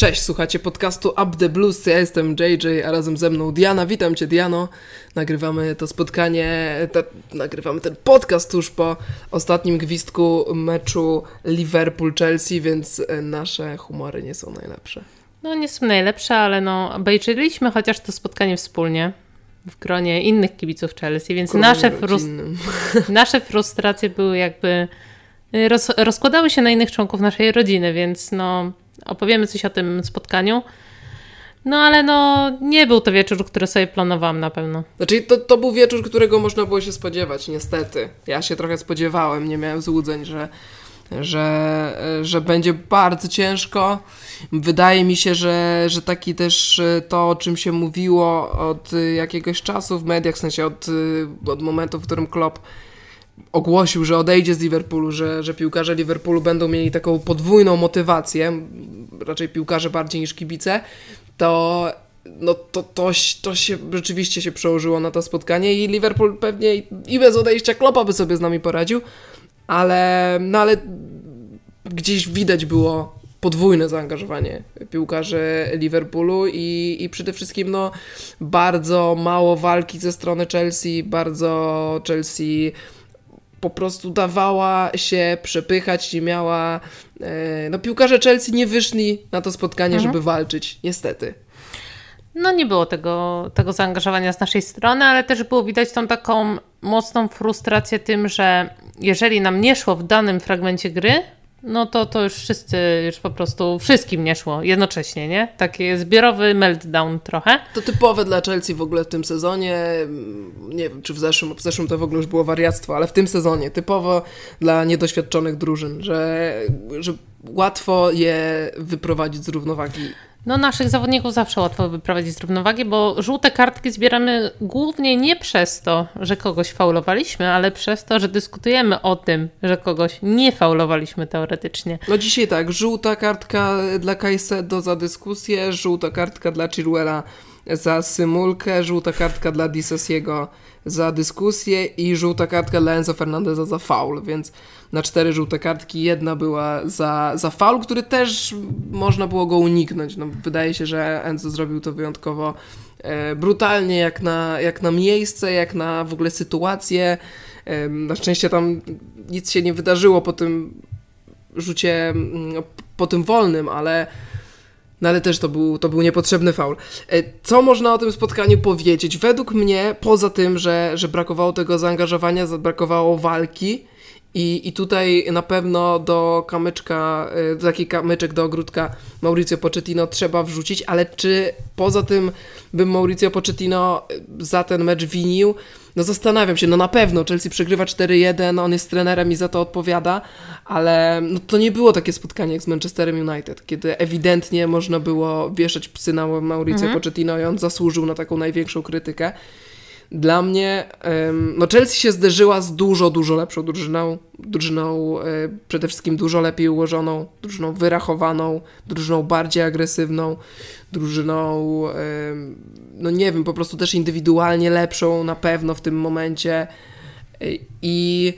Cześć, słuchacie podcastu Up the Blues. Ja jestem JJ, a razem ze mną Diana. Witam Cię, Diano. Nagrywamy to spotkanie, te, nagrywamy ten podcast tuż po ostatnim gwizdku meczu Liverpool-Chelsea, więc e, nasze humory nie są najlepsze. No, nie są najlepsze, ale no, obejrzeliśmy chociaż to spotkanie wspólnie w gronie innych kibiców Chelsea, więc nasze, nasze frustracje były jakby. Y, roz rozkładały się na innych członków naszej rodziny, więc no opowiemy coś o tym spotkaniu. No ale no, nie był to wieczór, który sobie planowałam na pewno. Znaczy, to, to był wieczór, którego można było się spodziewać, niestety. Ja się trochę spodziewałem, nie miałem złudzeń, że, że, że będzie bardzo ciężko. Wydaje mi się, że, że taki też to, o czym się mówiło od jakiegoś czasu w mediach, w sensie od, od momentu, w którym Klopp ogłosił, że odejdzie z Liverpoolu, że, że piłkarze Liverpoolu będą mieli taką podwójną motywację, raczej piłkarze bardziej niż kibice, to no to, to, to się rzeczywiście się przełożyło na to spotkanie i Liverpool pewnie i bez odejścia Klopa by sobie z nami poradził, ale, no ale gdzieś widać było podwójne zaangażowanie piłkarzy Liverpoolu i, i przede wszystkim no, bardzo mało walki ze strony Chelsea, bardzo Chelsea po prostu dawała się przepychać, nie miała. E, no, piłkarze Chelsea nie wyszli na to spotkanie, mhm. żeby walczyć, niestety. No, nie było tego, tego zaangażowania z naszej strony, ale też było widać tą taką mocną frustrację tym, że jeżeli nam nie szło w danym fragmencie gry, no to to już wszyscy, już po prostu wszystkim nie szło jednocześnie, nie? Taki zbiorowy meltdown trochę. To typowe dla Chelsea w ogóle w tym sezonie, nie wiem czy w zeszłym, w zeszłym to w ogóle już było wariactwo, ale w tym sezonie typowo dla niedoświadczonych drużyn, że, że łatwo je wyprowadzić z równowagi no, naszych zawodników zawsze łatwo wyprowadzić z równowagi, bo żółte kartki zbieramy głównie nie przez to, że kogoś faulowaliśmy, ale przez to, że dyskutujemy o tym, że kogoś nie faulowaliśmy teoretycznie. No dzisiaj tak, żółta kartka dla Kajsedo za dyskusję, żółta kartka dla Chilwella za symulkę, żółta kartka dla Disasiego za dyskusję i żółta kartka dla Enzo Fernandeza za faul, więc na cztery żółte kartki jedna była za, za faul, który też można było go uniknąć. No, wydaje się, że Enzo zrobił to wyjątkowo e, brutalnie, jak na, jak na miejsce, jak na w ogóle sytuację. E, na szczęście tam nic się nie wydarzyło po tym rzucie, mm, po tym wolnym, ale no ale też to był, to był niepotrzebny faul. E, co można o tym spotkaniu powiedzieć? Według mnie, poza tym, że, że brakowało tego zaangażowania, brakowało walki, i, I tutaj na pewno do kamyczka, do taki kamyczek do ogródka Mauricio Pochettino trzeba wrzucić, ale czy poza tym bym Mauricio Pochettino za ten mecz winił? No zastanawiam się, no na pewno Chelsea przegrywa 4-1, on jest trenerem i za to odpowiada, ale no to nie było takie spotkanie jak z Manchesterem United, kiedy ewidentnie można było wieszać psy na Mauricio mhm. Pochettino i on zasłużył na taką największą krytykę. Dla mnie no Chelsea się zderzyła z dużo, dużo lepszą drużyną, drużyną e, przede wszystkim dużo lepiej ułożoną, drużyną wyrachowaną, drużyną bardziej agresywną, drużyną no nie wiem, po prostu też indywidualnie lepszą na pewno w tym momencie. I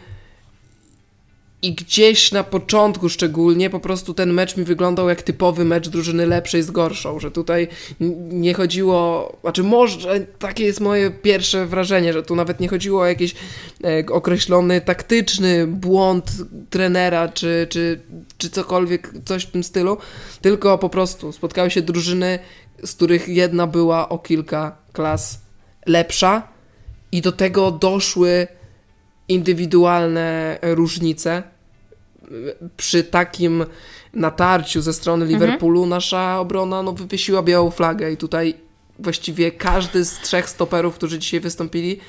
i gdzieś na początku szczególnie po prostu ten mecz mi wyglądał jak typowy mecz drużyny lepszej z gorszą, że tutaj nie chodziło, znaczy może, takie jest moje pierwsze wrażenie, że tu nawet nie chodziło o jakiś e, określony taktyczny błąd trenera, czy, czy, czy cokolwiek, coś w tym stylu, tylko po prostu spotkały się drużyny, z których jedna była o kilka klas lepsza i do tego doszły indywidualne różnice. Przy takim natarciu ze strony mhm. Liverpoolu nasza obrona no, wywiesiła białą flagę i tutaj właściwie każdy z trzech stoperów, którzy dzisiaj wystąpili,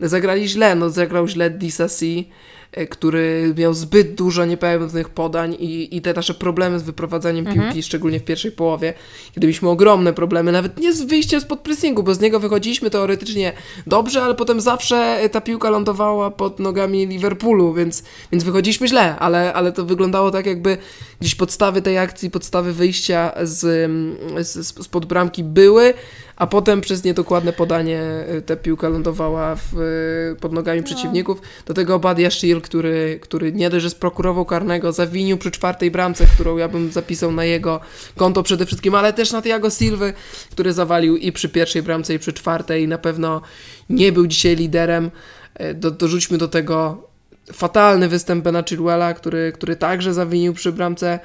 zagrali źle. No, zagrał źle Disasi, E, który miał zbyt dużo niepewnych podań i, i te nasze problemy z wyprowadzaniem mhm. piłki, szczególnie w pierwszej połowie, kiedy mieliśmy ogromne problemy, nawet nie z wyjściem spod pressingu, bo z niego wychodziliśmy teoretycznie dobrze, ale potem zawsze ta piłka lądowała pod nogami Liverpoolu, więc, więc wychodziliśmy źle, ale, ale to wyglądało tak, jakby gdzieś podstawy tej akcji, podstawy wyjścia z, z, z pod bramki były, a potem przez niedokładne podanie y, ta piłka lądowała w, y, pod nogami no. przeciwników. Do tego Badia Shil, który, który nie dość, że sprokurował karnego, zawinił przy czwartej bramce, którą ja bym zapisał na jego konto przede wszystkim, ale też na Tiago Silwy, który zawalił i przy pierwszej bramce, i przy czwartej. Na pewno nie był dzisiaj liderem. Y, do, dorzućmy do tego fatalny występ Bena Chilwella, który, który także zawinił przy bramce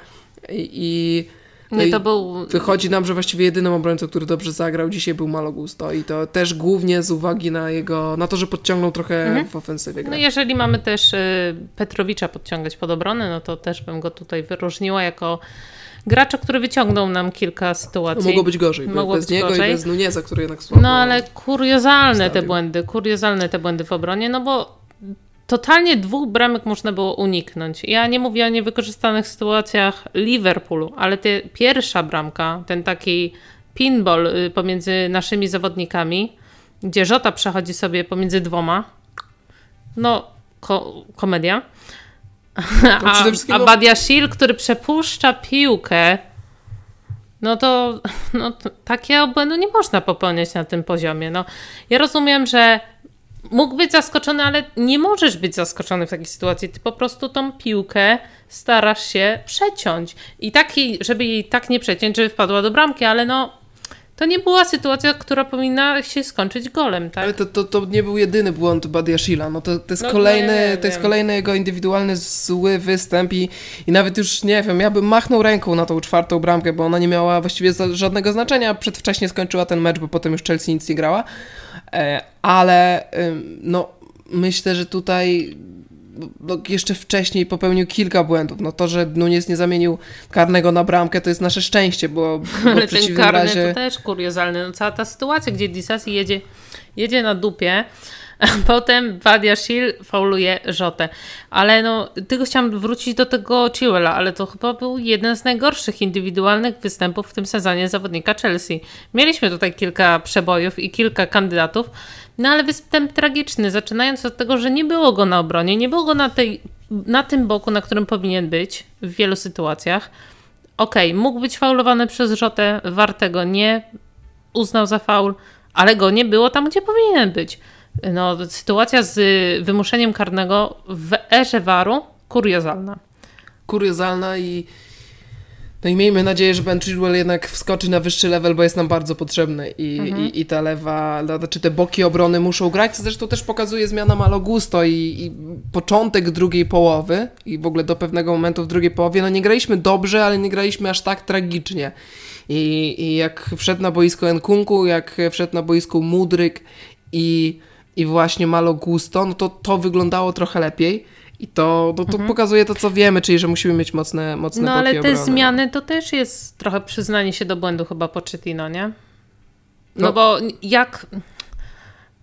i no, i to był... Wychodzi nam, że właściwie jedynym obrońcą, który dobrze zagrał dzisiaj był Malo Gusto i to też głównie z uwagi na jego, na to, że podciągnął trochę mhm. w ofensywie. Grę. No jeżeli mamy też y, Petrowicza podciągać pod obronę, no to też bym go tutaj wyróżniła jako gracza, który wyciągnął nam kilka sytuacji. No mogło być gorzej, mogło bez być niego gorzej. i bez Nunieza, który jednak słabo No ale kuriozalne te błędy, kuriozalne te błędy w obronie, no bo totalnie dwóch bramek można było uniknąć. Ja nie mówię o niewykorzystanych sytuacjach Liverpoolu, ale te, pierwsza bramka, ten taki pinball y, pomiędzy naszymi zawodnikami, gdzie Żota przechodzi sobie pomiędzy dwoma, no ko komedia. A, a Badia Shil, który przepuszcza piłkę, no to, no to takie obłędu nie można popełniać na tym poziomie. No, ja rozumiem, że mógł być zaskoczony, ale nie możesz być zaskoczony w takiej sytuacji. Ty po prostu tą piłkę starasz się przeciąć. I taki, żeby jej tak nie przeciąć, żeby wpadła do bramki, ale no to nie była sytuacja, która powinna się skończyć golem, tak? Ale to, to, to nie był jedyny błąd Badiashila. No to, to jest, no, kolejny, nie, nie, to jest kolejny jego indywidualny zły występ i, i nawet już, nie wiem, ja bym machnął ręką na tą czwartą bramkę, bo ona nie miała właściwie żadnego znaczenia. Przedwcześnie skończyła ten mecz, bo potem już Chelsea nic nie grała. E, ale no, myślę, że tutaj no, jeszcze wcześniej popełnił kilka błędów. No to, że Nunes nie zamienił karnego na bramkę, to jest nasze szczęście, bo, bo Ale ten karny razie... to też kuriozalny. No, cała ta sytuacja, gdzie Disasi jedzie, jedzie na dupie, a potem Wadia Shil fauluje Rzotę. Ale no, tylko chciałam wrócić do tego Chilwella, ale to chyba był jeden z najgorszych indywidualnych występów w tym sezonie zawodnika Chelsea. Mieliśmy tutaj kilka przebojów i kilka kandydatów, no ale występ tragiczny, zaczynając od tego, że nie było go na obronie, nie było go na, tej, na tym boku, na którym powinien być w wielu sytuacjach. Okej, okay, mógł być faulowany przez Rzotę, Wartego nie uznał za faul, ale go nie było tam, gdzie powinien być. No, sytuacja z wymuszeniem karnego w erze waru kuriozalna. Kuriozalna i no i miejmy nadzieję, że Ben Chilwell jednak wskoczy na wyższy level, bo jest nam bardzo potrzebny i, mhm. i, i ta lewa, znaczy te boki obrony muszą grać, co zresztą też pokazuje zmiana Malogusto i, i początek drugiej połowy i w ogóle do pewnego momentu w drugiej połowie, no nie graliśmy dobrze, ale nie graliśmy aż tak tragicznie. I, i jak wszedł na boisko Nkunku, jak wszedł na boisko Mudryk i, i właśnie Malo Gusto, no to to wyglądało trochę lepiej. I to, no, to mhm. pokazuje to, co wiemy, czyli że musimy mieć mocne, mocne No ale te obrony. zmiany to też jest trochę przyznanie się do błędu chyba Pochettino, nie? No, no bo jak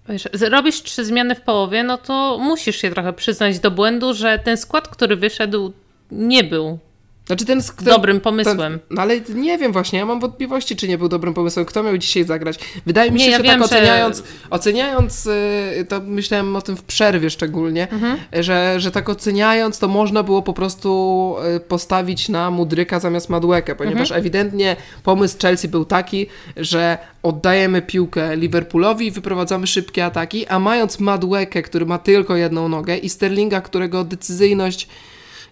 wiesz, robisz trzy zmiany w połowie, no to musisz się trochę przyznać do błędu, że ten skład, który wyszedł, nie był znaczy ten, ten dobrym pomysłem. Ten, no ale nie wiem właśnie, ja mam wątpliwości, czy nie był dobrym pomysłem. Kto miał dzisiaj zagrać? Wydaje mi się, nie, ja że wiem, tak oceniając, że... oceniając, y, to myślałem o tym w przerwie szczególnie, mhm. że, że tak oceniając, to można było po prostu y, postawić na Mudryka zamiast Madłekę, ponieważ mhm. ewidentnie pomysł Chelsea był taki, że oddajemy piłkę Liverpoolowi i wyprowadzamy szybkie ataki, a mając Madłekę, który ma tylko jedną nogę i Sterlinga, którego decyzyjność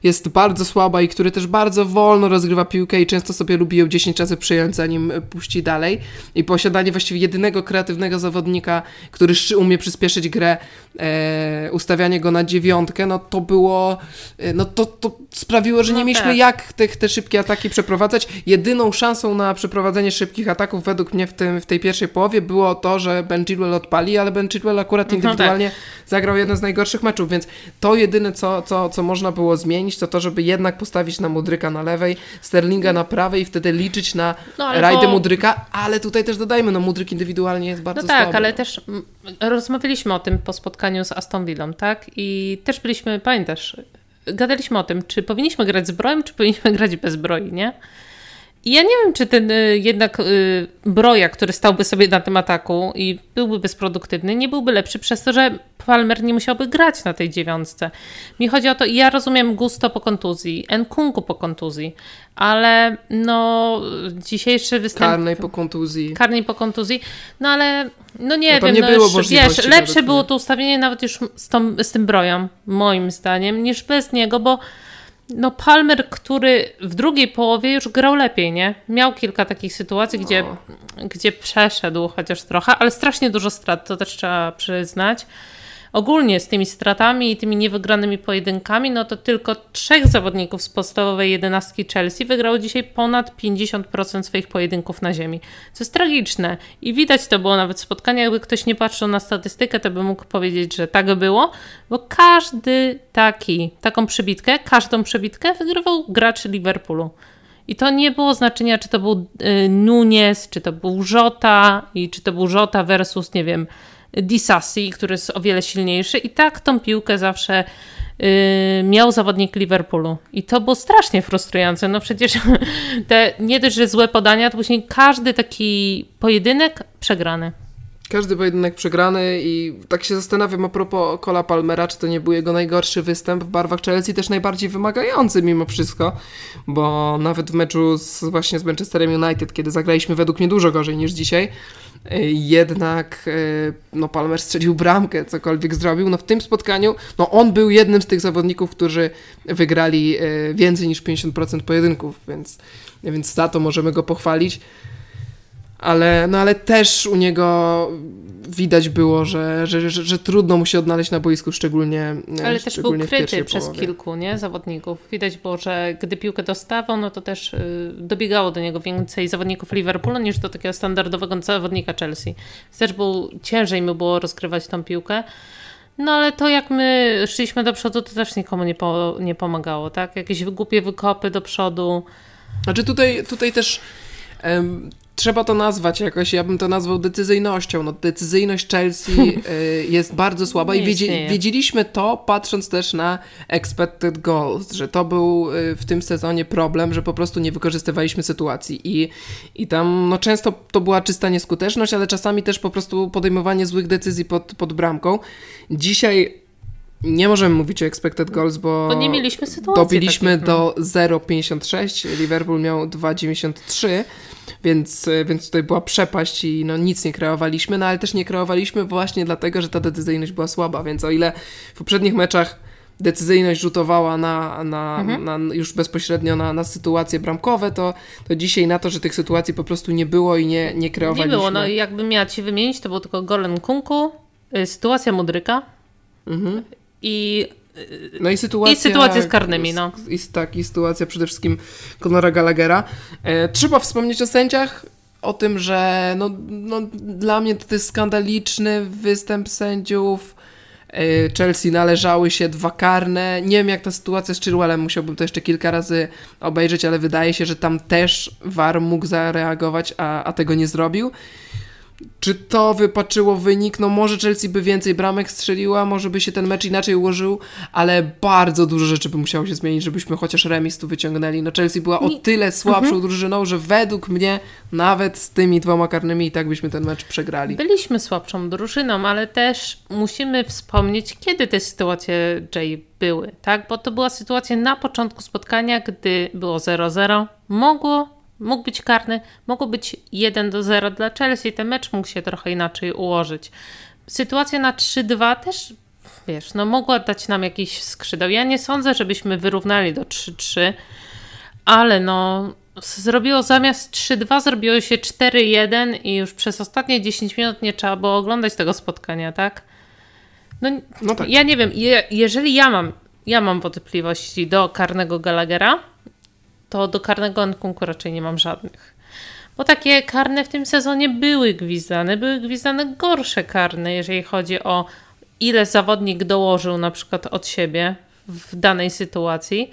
jest bardzo słaba i który też bardzo wolno rozgrywa piłkę i często sobie lubi ją 10 razy przyjąć, zanim puści dalej. I posiadanie właściwie jedynego kreatywnego zawodnika, który umie przyspieszyć grę, e, ustawianie go na dziewiątkę, no to było, e, no to, to sprawiło, że nie no mieliśmy tak. jak te, te szybkie ataki przeprowadzać. Jedyną szansą na przeprowadzenie szybkich ataków według mnie w, tym, w tej pierwszej połowie było to, że Ben Chilwell odpali, ale Ben Chilwell akurat indywidualnie no tak. zagrał jeden z najgorszych meczów, więc to jedyne, co, co, co można było zmienić, to to, żeby jednak postawić na Mudryka na lewej, Sterlinga na prawej i wtedy liczyć na no, rajdę po... Mudryka, ale tutaj też dodajmy, no Mudryk indywidualnie jest bardzo No tak, słaby. ale też rozmawialiśmy o tym po spotkaniu z Aston Villą, tak? I też byliśmy, pamiętasz, gadaliśmy o tym, czy powinniśmy grać z brojem, czy powinniśmy grać bez broi, nie? I ja nie wiem, czy ten y, jednak y, Broja, który stałby sobie na tym ataku i byłby bezproduktywny, nie byłby lepszy przez to, że Palmer nie musiałby grać na tej dziewiątce. Mi chodzi o to, ja rozumiem Gusto po kontuzji, Nkunku po kontuzji, ale no dzisiejszy występ... Karnej po kontuzji. Karnej po kontuzji, no ale no nie no wiem, nie no było już, wiesz, lepsze było to ustawienie nawet już z, tą, z tym brojem, moim zdaniem, niż bez niego, bo no Palmer, który w drugiej połowie już grał lepiej, nie? Miał kilka takich sytuacji, no. gdzie, gdzie przeszedł chociaż trochę, ale strasznie dużo strat, to też trzeba przyznać ogólnie z tymi stratami i tymi niewygranymi pojedynkami, no to tylko trzech zawodników z podstawowej jedenastki Chelsea wygrało dzisiaj ponad 50% swoich pojedynków na ziemi. Co jest tragiczne i widać to było nawet w spotkaniach, jakby ktoś nie patrzył na statystykę, to by mógł powiedzieć, że tak było, bo każdy taki, taką przebitkę, każdą przebitkę wygrywał gracz Liverpoolu. I to nie było znaczenia, czy to był y, Nunes, czy to był Żota, i czy to był Żota versus, nie wiem, Disassi, który jest o wiele silniejszy i tak tą piłkę zawsze yy, miał zawodnik Liverpoolu. I to było strasznie frustrujące. No przecież te nie dość, że złe podania, to później każdy taki pojedynek przegrany. Każdy pojedynek przegrany i tak się zastanawiam a propos Cola Palmera, czy to nie był jego najgorszy występ w barwach Chelsea, też najbardziej wymagający mimo wszystko, bo nawet w meczu z, właśnie z Manchesterem United, kiedy zagraliśmy według mnie dużo gorzej niż dzisiaj, y, jednak y, no Palmer strzelił bramkę, cokolwiek zrobił. No w tym spotkaniu, no on był jednym z tych zawodników, którzy wygrali y, więcej niż 50% pojedynków, więc, więc za to możemy go pochwalić ale, no ale też u niego widać było, że, że, że, że trudno mu się odnaleźć na boisku, szczególnie Ale też był kryty przez połowie. kilku nie, zawodników. Widać było, że gdy piłkę dostawał, no to też y, dobiegało do niego więcej zawodników Liverpoolu niż do takiego standardowego zawodnika Chelsea. Też był, ciężej mu było rozgrywać tą piłkę. No ale to jak my szliśmy do przodu, to też nikomu nie, po, nie pomagało, tak? Jakieś głupie wykopy do przodu. Znaczy tutaj, tutaj też trzeba to nazwać jakoś, ja bym to nazwał decyzyjnością. No, decyzyjność Chelsea y, jest bardzo słaba i wiedzi, wiedzieliśmy to patrząc też na expected goals, że to był y, w tym sezonie problem, że po prostu nie wykorzystywaliśmy sytuacji i, i tam no, często to była czysta nieskuteczność, ale czasami też po prostu podejmowanie złych decyzji pod, pod bramką. Dzisiaj nie możemy mówić o expected goals, bo, bo nie mieliśmy sytuacji. Dobiliśmy do 0,56, Liverpool miał 2,93, więc, więc tutaj była przepaść i no, nic nie kreowaliśmy, no ale też nie kreowaliśmy właśnie dlatego, że ta decyzyjność była słaba, więc o ile w poprzednich meczach decyzyjność rzutowała na, na, mhm. na już bezpośrednio na, na sytuacje bramkowe, to, to dzisiaj na to, że tych sytuacji po prostu nie było i nie, nie kreowaliśmy. Nie było, no jakbym miała Ci wymienić, to był tylko Golen Kunku, y, sytuacja Mudryka, mhm i no i sytuacja, I sytuacja z karnymi, no. I, tak, i sytuacja przede wszystkim Conora Gallaghera. E, trzeba wspomnieć o sędziach, o tym, że no, no, dla mnie to jest skandaliczny występ sędziów. E, Chelsea należały się dwa karne. Nie wiem jak ta sytuacja z Chilwellem, musiałbym to jeszcze kilka razy obejrzeć, ale wydaje się, że tam też VAR mógł zareagować, a, a tego nie zrobił. Czy to wypaczyło wynik? No może Chelsea by więcej bramek strzeliła, może by się ten mecz inaczej ułożył, ale bardzo dużo rzeczy by musiało się zmienić, żebyśmy chociaż remis tu wyciągnęli. No Chelsea była o tyle słabszą mhm. drużyną, że według mnie nawet z tymi dwoma karnymi i tak byśmy ten mecz przegrali. Byliśmy słabszą drużyną, ale też musimy wspomnieć, kiedy te sytuacje Jay były, tak? Bo to była sytuacja na początku spotkania, gdy było 0-0. Mogło mógł być karny, mogło być 1 do 0 dla Chelsea. Ten mecz mógł się trochę inaczej ułożyć. Sytuacja na 3-2 też, wiesz, no mogła dać nam jakiś skrzydeł. Ja nie sądzę, żebyśmy wyrównali do 3-3, ale no zrobiło zamiast 3-2 zrobiło się 4-1 i już przez ostatnie 10 minut nie trzeba było oglądać tego spotkania, tak? No, no tak. ja nie wiem, je, jeżeli ja mam, ja mam wątpliwości do karnego Gallaghera, to do karnego Nkunku raczej nie mam żadnych. Bo takie karne w tym sezonie były gwizdane, były gwizdane gorsze karne, jeżeli chodzi o ile zawodnik dołożył na przykład od siebie w danej sytuacji.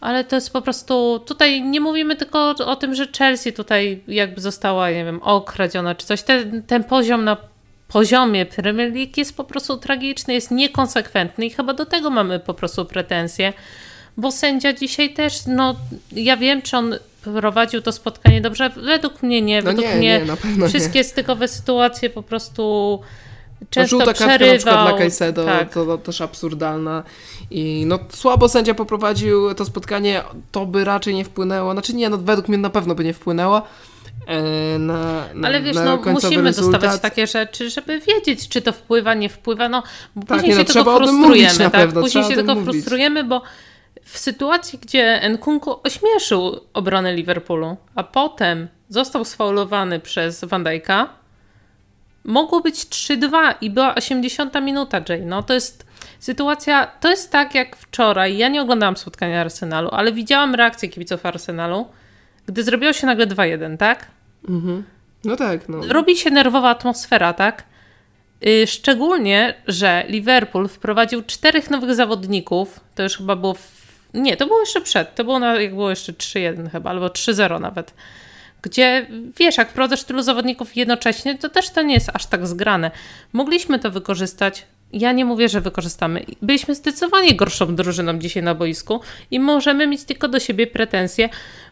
Ale to jest po prostu, tutaj nie mówimy tylko o, o tym, że Chelsea tutaj jakby została, nie wiem, okradziona czy coś. Ten, ten poziom na poziomie Premier League jest po prostu tragiczny, jest niekonsekwentny i chyba do tego mamy po prostu pretensje bo sędzia dzisiaj też, no ja wiem, czy on prowadził to spotkanie dobrze, według mnie nie, no według nie, mnie nie, wszystkie nie. stykowe sytuacje po prostu często Żółta przerywał. kartka na dla Caicedo, tak. to, to też absurdalna. I no słabo sędzia poprowadził to spotkanie, to by raczej nie wpłynęło, znaczy nie, no według mnie na pewno by nie wpłynęło e, na, na Ale wiesz, no musimy rezultat. dostawać takie rzeczy, żeby wiedzieć, czy to wpływa, nie wpływa, no bo Tak, później nie, no, się tylko frustrujemy, tak? pewno, Później się tylko mówić. frustrujemy, bo w sytuacji, gdzie Nkunku ośmieszył obronę Liverpoolu, a potem został sfaulowany przez Van Dijk'a, mogło być 3-2 i była 80 minuta, Jay. No to jest sytuacja, to jest tak jak wczoraj. Ja nie oglądałam spotkania Arsenalu, ale widziałam reakcję kibiców Arsenalu, gdy zrobiło się nagle 2-1, tak? No tak, no. Robi się nerwowa atmosfera, tak? Y, Szczególnie, że Liverpool wprowadził czterech nowych zawodników. To już chyba było. W... Nie, to było jeszcze przed. To było na, jak było jeszcze 3-1 chyba, albo 3-0 nawet. Gdzie wiesz, jak wprowadzasz tylu zawodników jednocześnie, to też to nie jest aż tak zgrane. Mogliśmy to wykorzystać. Ja nie mówię, że wykorzystamy. Byliśmy zdecydowanie gorszą drużyną dzisiaj na boisku i możemy mieć tylko do siebie pretensje,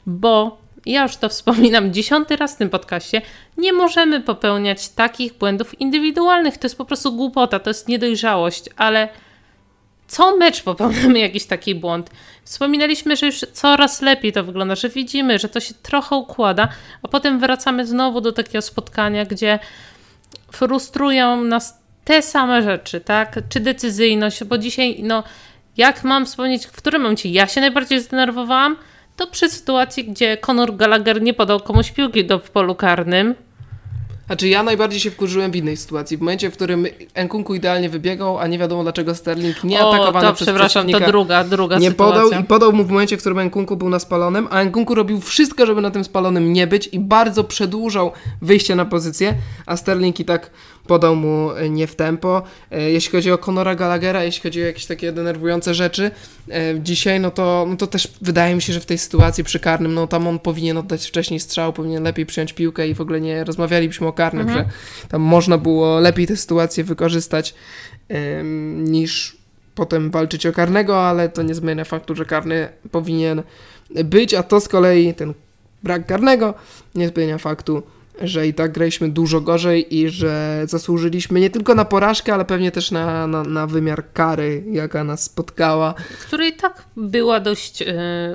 bo ja już to wspominam dziesiąty raz w tym podcaście, nie możemy popełniać takich błędów indywidualnych. To jest po prostu głupota, to jest niedojrzałość, ale co mecz popełniamy jakiś taki błąd. Wspominaliśmy, że już coraz lepiej to wygląda, że widzimy, że to się trochę układa, a potem wracamy znowu do takiego spotkania, gdzie frustrują nas te same rzeczy, tak? Czy decyzyjność, bo dzisiaj, no, jak mam wspomnieć, w którym momencie ja się najbardziej zdenerwowałam, to przy sytuacji, gdzie Conor Gallagher nie podał komuś piłki do, w polu karnym. Znaczy ja najbardziej się wkurzyłem w innej sytuacji, w momencie, w którym Enkunku idealnie wybiegał, a nie wiadomo dlaczego Sterling nie o, atakowany to przez przepraszam, to druga, druga nie sytuacja. podał i podał mu w momencie, w którym Enkunku był na spalonym, a Enkunku robił wszystko, żeby na tym spalonym nie być i bardzo przedłużał wyjście na pozycję, a Sterling i tak podał mu e, nie w tempo. E, Jeśli chodzi o Conora Gallaghera, jeśli chodzi o jakieś takie denerwujące rzeczy e, dzisiaj, no to, no to też wydaje mi się, że w tej sytuacji przy karnym, no tam on powinien oddać wcześniej strzał, powinien lepiej przyjąć piłkę i w ogóle nie rozmawialibyśmy o karnym, że tam można było lepiej tę sytuację wykorzystać niż potem walczyć o karnego, ale to nie zmienia faktu, że karny powinien być, a to z kolei ten brak karnego nie zmienia faktu, że i tak graliśmy dużo gorzej i że zasłużyliśmy nie tylko na porażkę, ale pewnie też na, na, na wymiar kary, jaka nas spotkała. która i tak była dość y,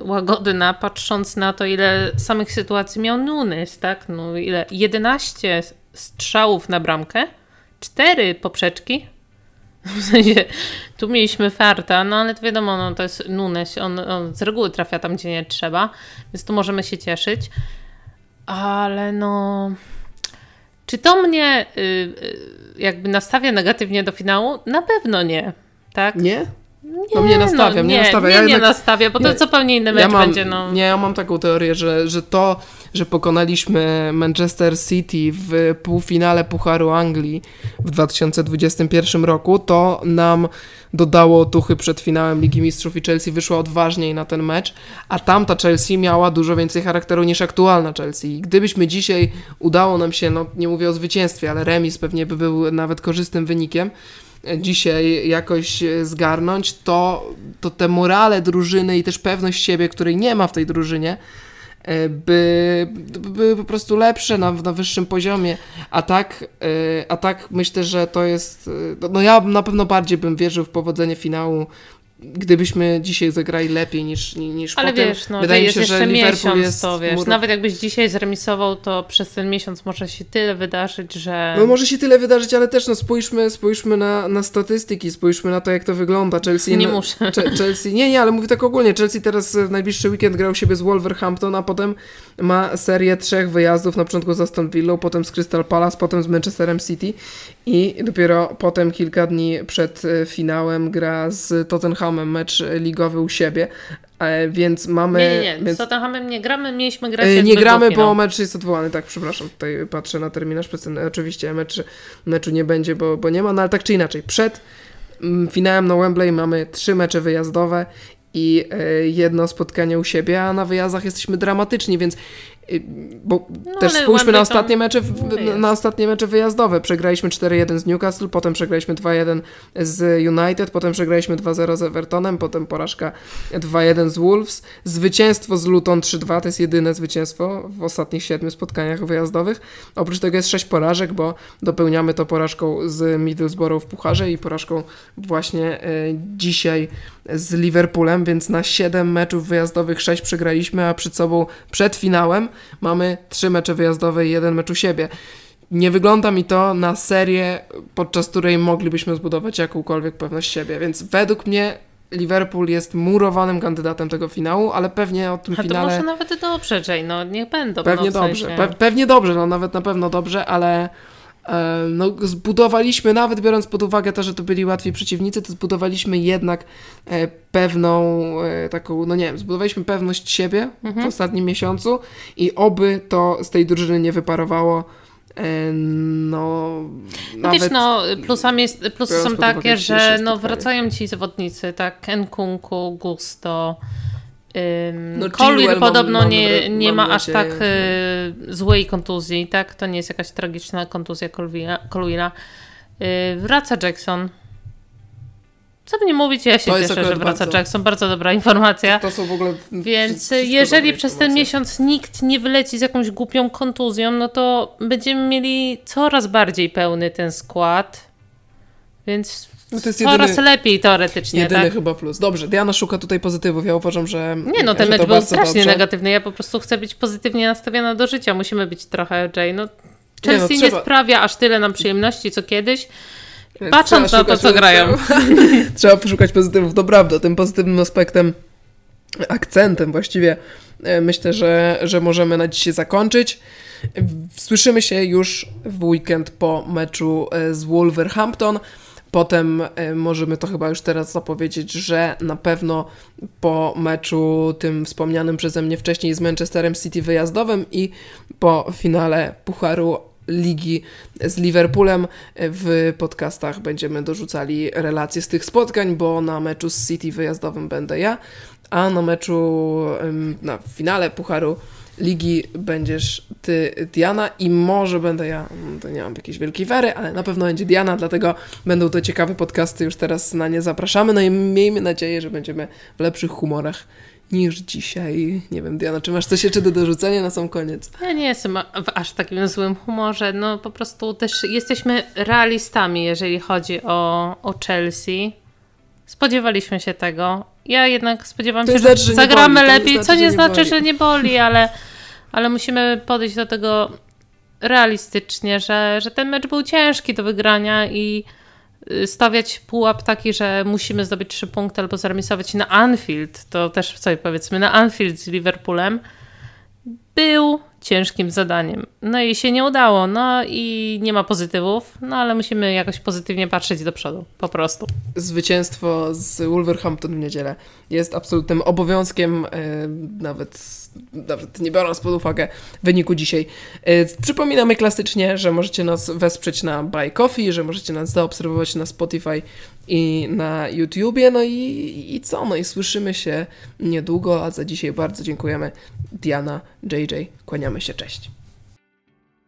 łagodna, patrząc na to, ile samych sytuacji miał Nunes, tak? No ile? 11 strzałów na bramkę, 4 poprzeczki. W sensie, tu mieliśmy farta, no ale to wiadomo, no, to jest Nunes, on, on z reguły trafia tam, gdzie nie trzeba, więc tu możemy się cieszyć. Ale no... Czy to mnie y, y, jakby nastawia negatywnie do finału? Na pewno nie, tak? Nie? No mnie nastawia, no, mnie nie, nastawia. Nie, Ja nie jednak- nastawia, bo to nie, zupełnie inny mecz mam, będzie. No. Nie, ja mam taką teorię, że, że to, że pokonaliśmy Manchester City w półfinale Pucharu Anglii w 2021 roku, to nam dodało otuchy przed finałem Ligi Mistrzów i Chelsea wyszła odważniej na ten mecz, a tamta Chelsea miała dużo więcej charakteru niż aktualna Chelsea. I gdybyśmy dzisiaj udało nam się, no nie mówię o zwycięstwie, ale remis pewnie by był nawet korzystnym wynikiem, dzisiaj jakoś e, zgarnąć, to, to te morale drużyny i też pewność siebie, której nie ma w tej drużynie, e, by, by były po prostu lepsze na, na wyższym poziomie. A tak, e, a tak myślę, że to jest. e, No ja na pewno bardziej bym wierzył w powodzenie finału. Gdybyśmy dzisiaj zagrali lepiej niż, niż Ale potem. wiesz, no, Wydaje mi się, że jeszcze Liverpool miesiąc, to wiesz, mur- nawet jakbyś dzisiaj zremisował, to przez ten miesiąc może się tyle wydarzyć, że... No może się tyle wydarzyć, ale też no spójrzmy, spójrzmy na, na statystyki, spójrzmy na to, jak to wygląda. Chelsea Nie muszę. Chelsea, nie, nie, ale mówię tak ogólnie. Chelsea teraz w najbliższy weekend grał siebie z Wolverhampton, a potem ma serię trzech wyjazdów, na początku z Aston Villa, potem z Crystal Palace, potem z Manchesterem City i dopiero potem kilka dni przed e, finałem gra z Tottenhamem mecz ligowy u siebie, e, więc mamy... Nie, nie, nie, Więc... z Tottenhamem nie gramy, mieliśmy grać E, jakby Nie gramy, bo mecz jest odwołany, tak, przepraszam, tutaj patrzę na terminarz. Oczywiście mecz, meczu nie będzie, bo, bo nie ma, no ale tak czy inaczej, przed mm, finałem na Wembley mamy trzy mecze wyjazdowe i e, jedno spotkanie u siebie, a na wyjazdach jesteśmy dramatyczni, więc bo no, też spójrzmy na ostatnie, mecze, na ostatnie mecze wyjazdowe. Przegraliśmy 4-1 z Newcastle, potem przegraliśmy 2-1 z United, potem przegraliśmy 2-0 z Evertonem, potem porażka 2-1 z Wolves. Zwycięstwo z Luton 3-2 to jest jedyne zwycięstwo w ostatnich siedmiu spotkaniach wyjazdowych. Oprócz tego jest 6 porażek, bo dopełniamy to porażką z Middlesbrough w Pucharze i porażką właśnie e, dzisiaj z Liverpoolem, więc na 7 meczów wyjazdowych 6 przegraliśmy, a przed sobą przed finałem mamy 3 mecze wyjazdowe i jeden mecz u siebie. Nie wygląda mi to na serię, podczas której moglibyśmy zbudować jakąkolwiek pewność siebie, więc według mnie Liverpool jest murowanym kandydatem tego finału, ale pewnie o tym A finale... to może nawet dobrze, Jay, no niech będą. Pewnie no, dobrze, pe pewnie dobrze, no nawet na pewno dobrze, ale no, zbudowaliśmy, nawet biorąc pod uwagę to, że to byli łatwi przeciwnicy, to zbudowaliśmy jednak e, pewną e, taką, no nie wiem, zbudowaliśmy pewność siebie mhm. w ostatnim miesiącu i oby to z tej drużyny nie wyparowało. No, no wiesz, no, plusami jest, plusy są takie, że no, wracają ci zawodnicy, tak, Nkunku, Gusto, no, Colwell podobno mam, nie, mam, nie mam ma aż tak y, złej kontuzji, tak? To nie jest jakaś tragiczna kontuzja Colwilla. Y, wraca Jackson. Co by nie mówić, ja się to cieszę, że wraca bardzo, Jackson. Bardzo dobra informacja. To, to są w ogóle. Więc jeżeli przez ten miesiąc nikt nie wyleci z jakąś głupią kontuzją, no to będziemy mieli coraz bardziej pełny ten skład. Więc no to jest jedyny, Coraz lepiej teoretycznie. Jedyny tak? chyba plus. Dobrze, Diana szuka tutaj pozytywów. Ja uważam, że. Nie, no ten mecz był strasznie dobrze. negatywny. Ja po prostu chcę być pozytywnie nastawiona do życia. Musimy być trochę, Jay. No, Chelsea nie, no, nie sprawia aż tyle nam przyjemności, co kiedyś. Patrząc na to, co grają. trzeba poszukać pozytywów. To prawda, tym pozytywnym aspektem, akcentem właściwie e, myślę, że, że możemy na dzisiaj zakończyć. Słyszymy się już w weekend po meczu e, z Wolverhampton. Potem e, możemy to chyba już teraz zapowiedzieć, że na pewno po meczu tym wspomnianym przeze mnie wcześniej z Manchesterem City wyjazdowym i po finale Pucharu ligi z Liverpoolem. W podcastach będziemy dorzucali relacje z tych spotkań, bo na meczu z City wyjazdowym będę ja, a na meczu na finale Pucharu ligi będziesz ty, Diana i może będę ja, to nie mam jakiejś wielkiej wery, ale na pewno będzie Diana, dlatego będą to ciekawe podcasty, już teraz na nie zapraszamy, no i miejmy nadzieję, że będziemy w lepszych humorach niż dzisiaj. Nie wiem, Diana, czy masz coś jeszcze do dorzucenia na sam koniec? Ja nie jestem w aż takim złym humorze, no po prostu też jesteśmy realistami, jeżeli chodzi o, o Chelsea. Spodziewaliśmy się tego. Ja jednak spodziewam się, znaczy, że, zagramy boli, lepiej, znaczy, co nie, znaczy, boli. że nie boli, ale, ale musimy podejść do tego realistycznie, że, że ten mecz był ciężki do wygrania i y, stawiać pułap taki, że musimy zdobyć trzy punkty albo zremisować na Anfield, to też sobie powiedzmy na Anfield z Liverpoolem, był ciężkim zadaniem. No i się nie udało, no i nie ma pozytywów, no ale musimy jakoś pozytywnie patrzeć do przodu, po prostu. Zwycięstwo z Wolverhampton w niedzielę jest absolutnym obowiązkiem, e, nawet, nawet nie biorąc pod uwagę wyniku dzisiaj. E, przypominamy klasycznie, że możecie nas wesprzeć na Buy Coffee, że możecie nas zaobserwować na Spotify i na YouTubie, no i, i co? No i słyszymy się niedługo, a za dzisiaj bardzo dziękujemy Diana, JJ, kłaniamy się, cześć.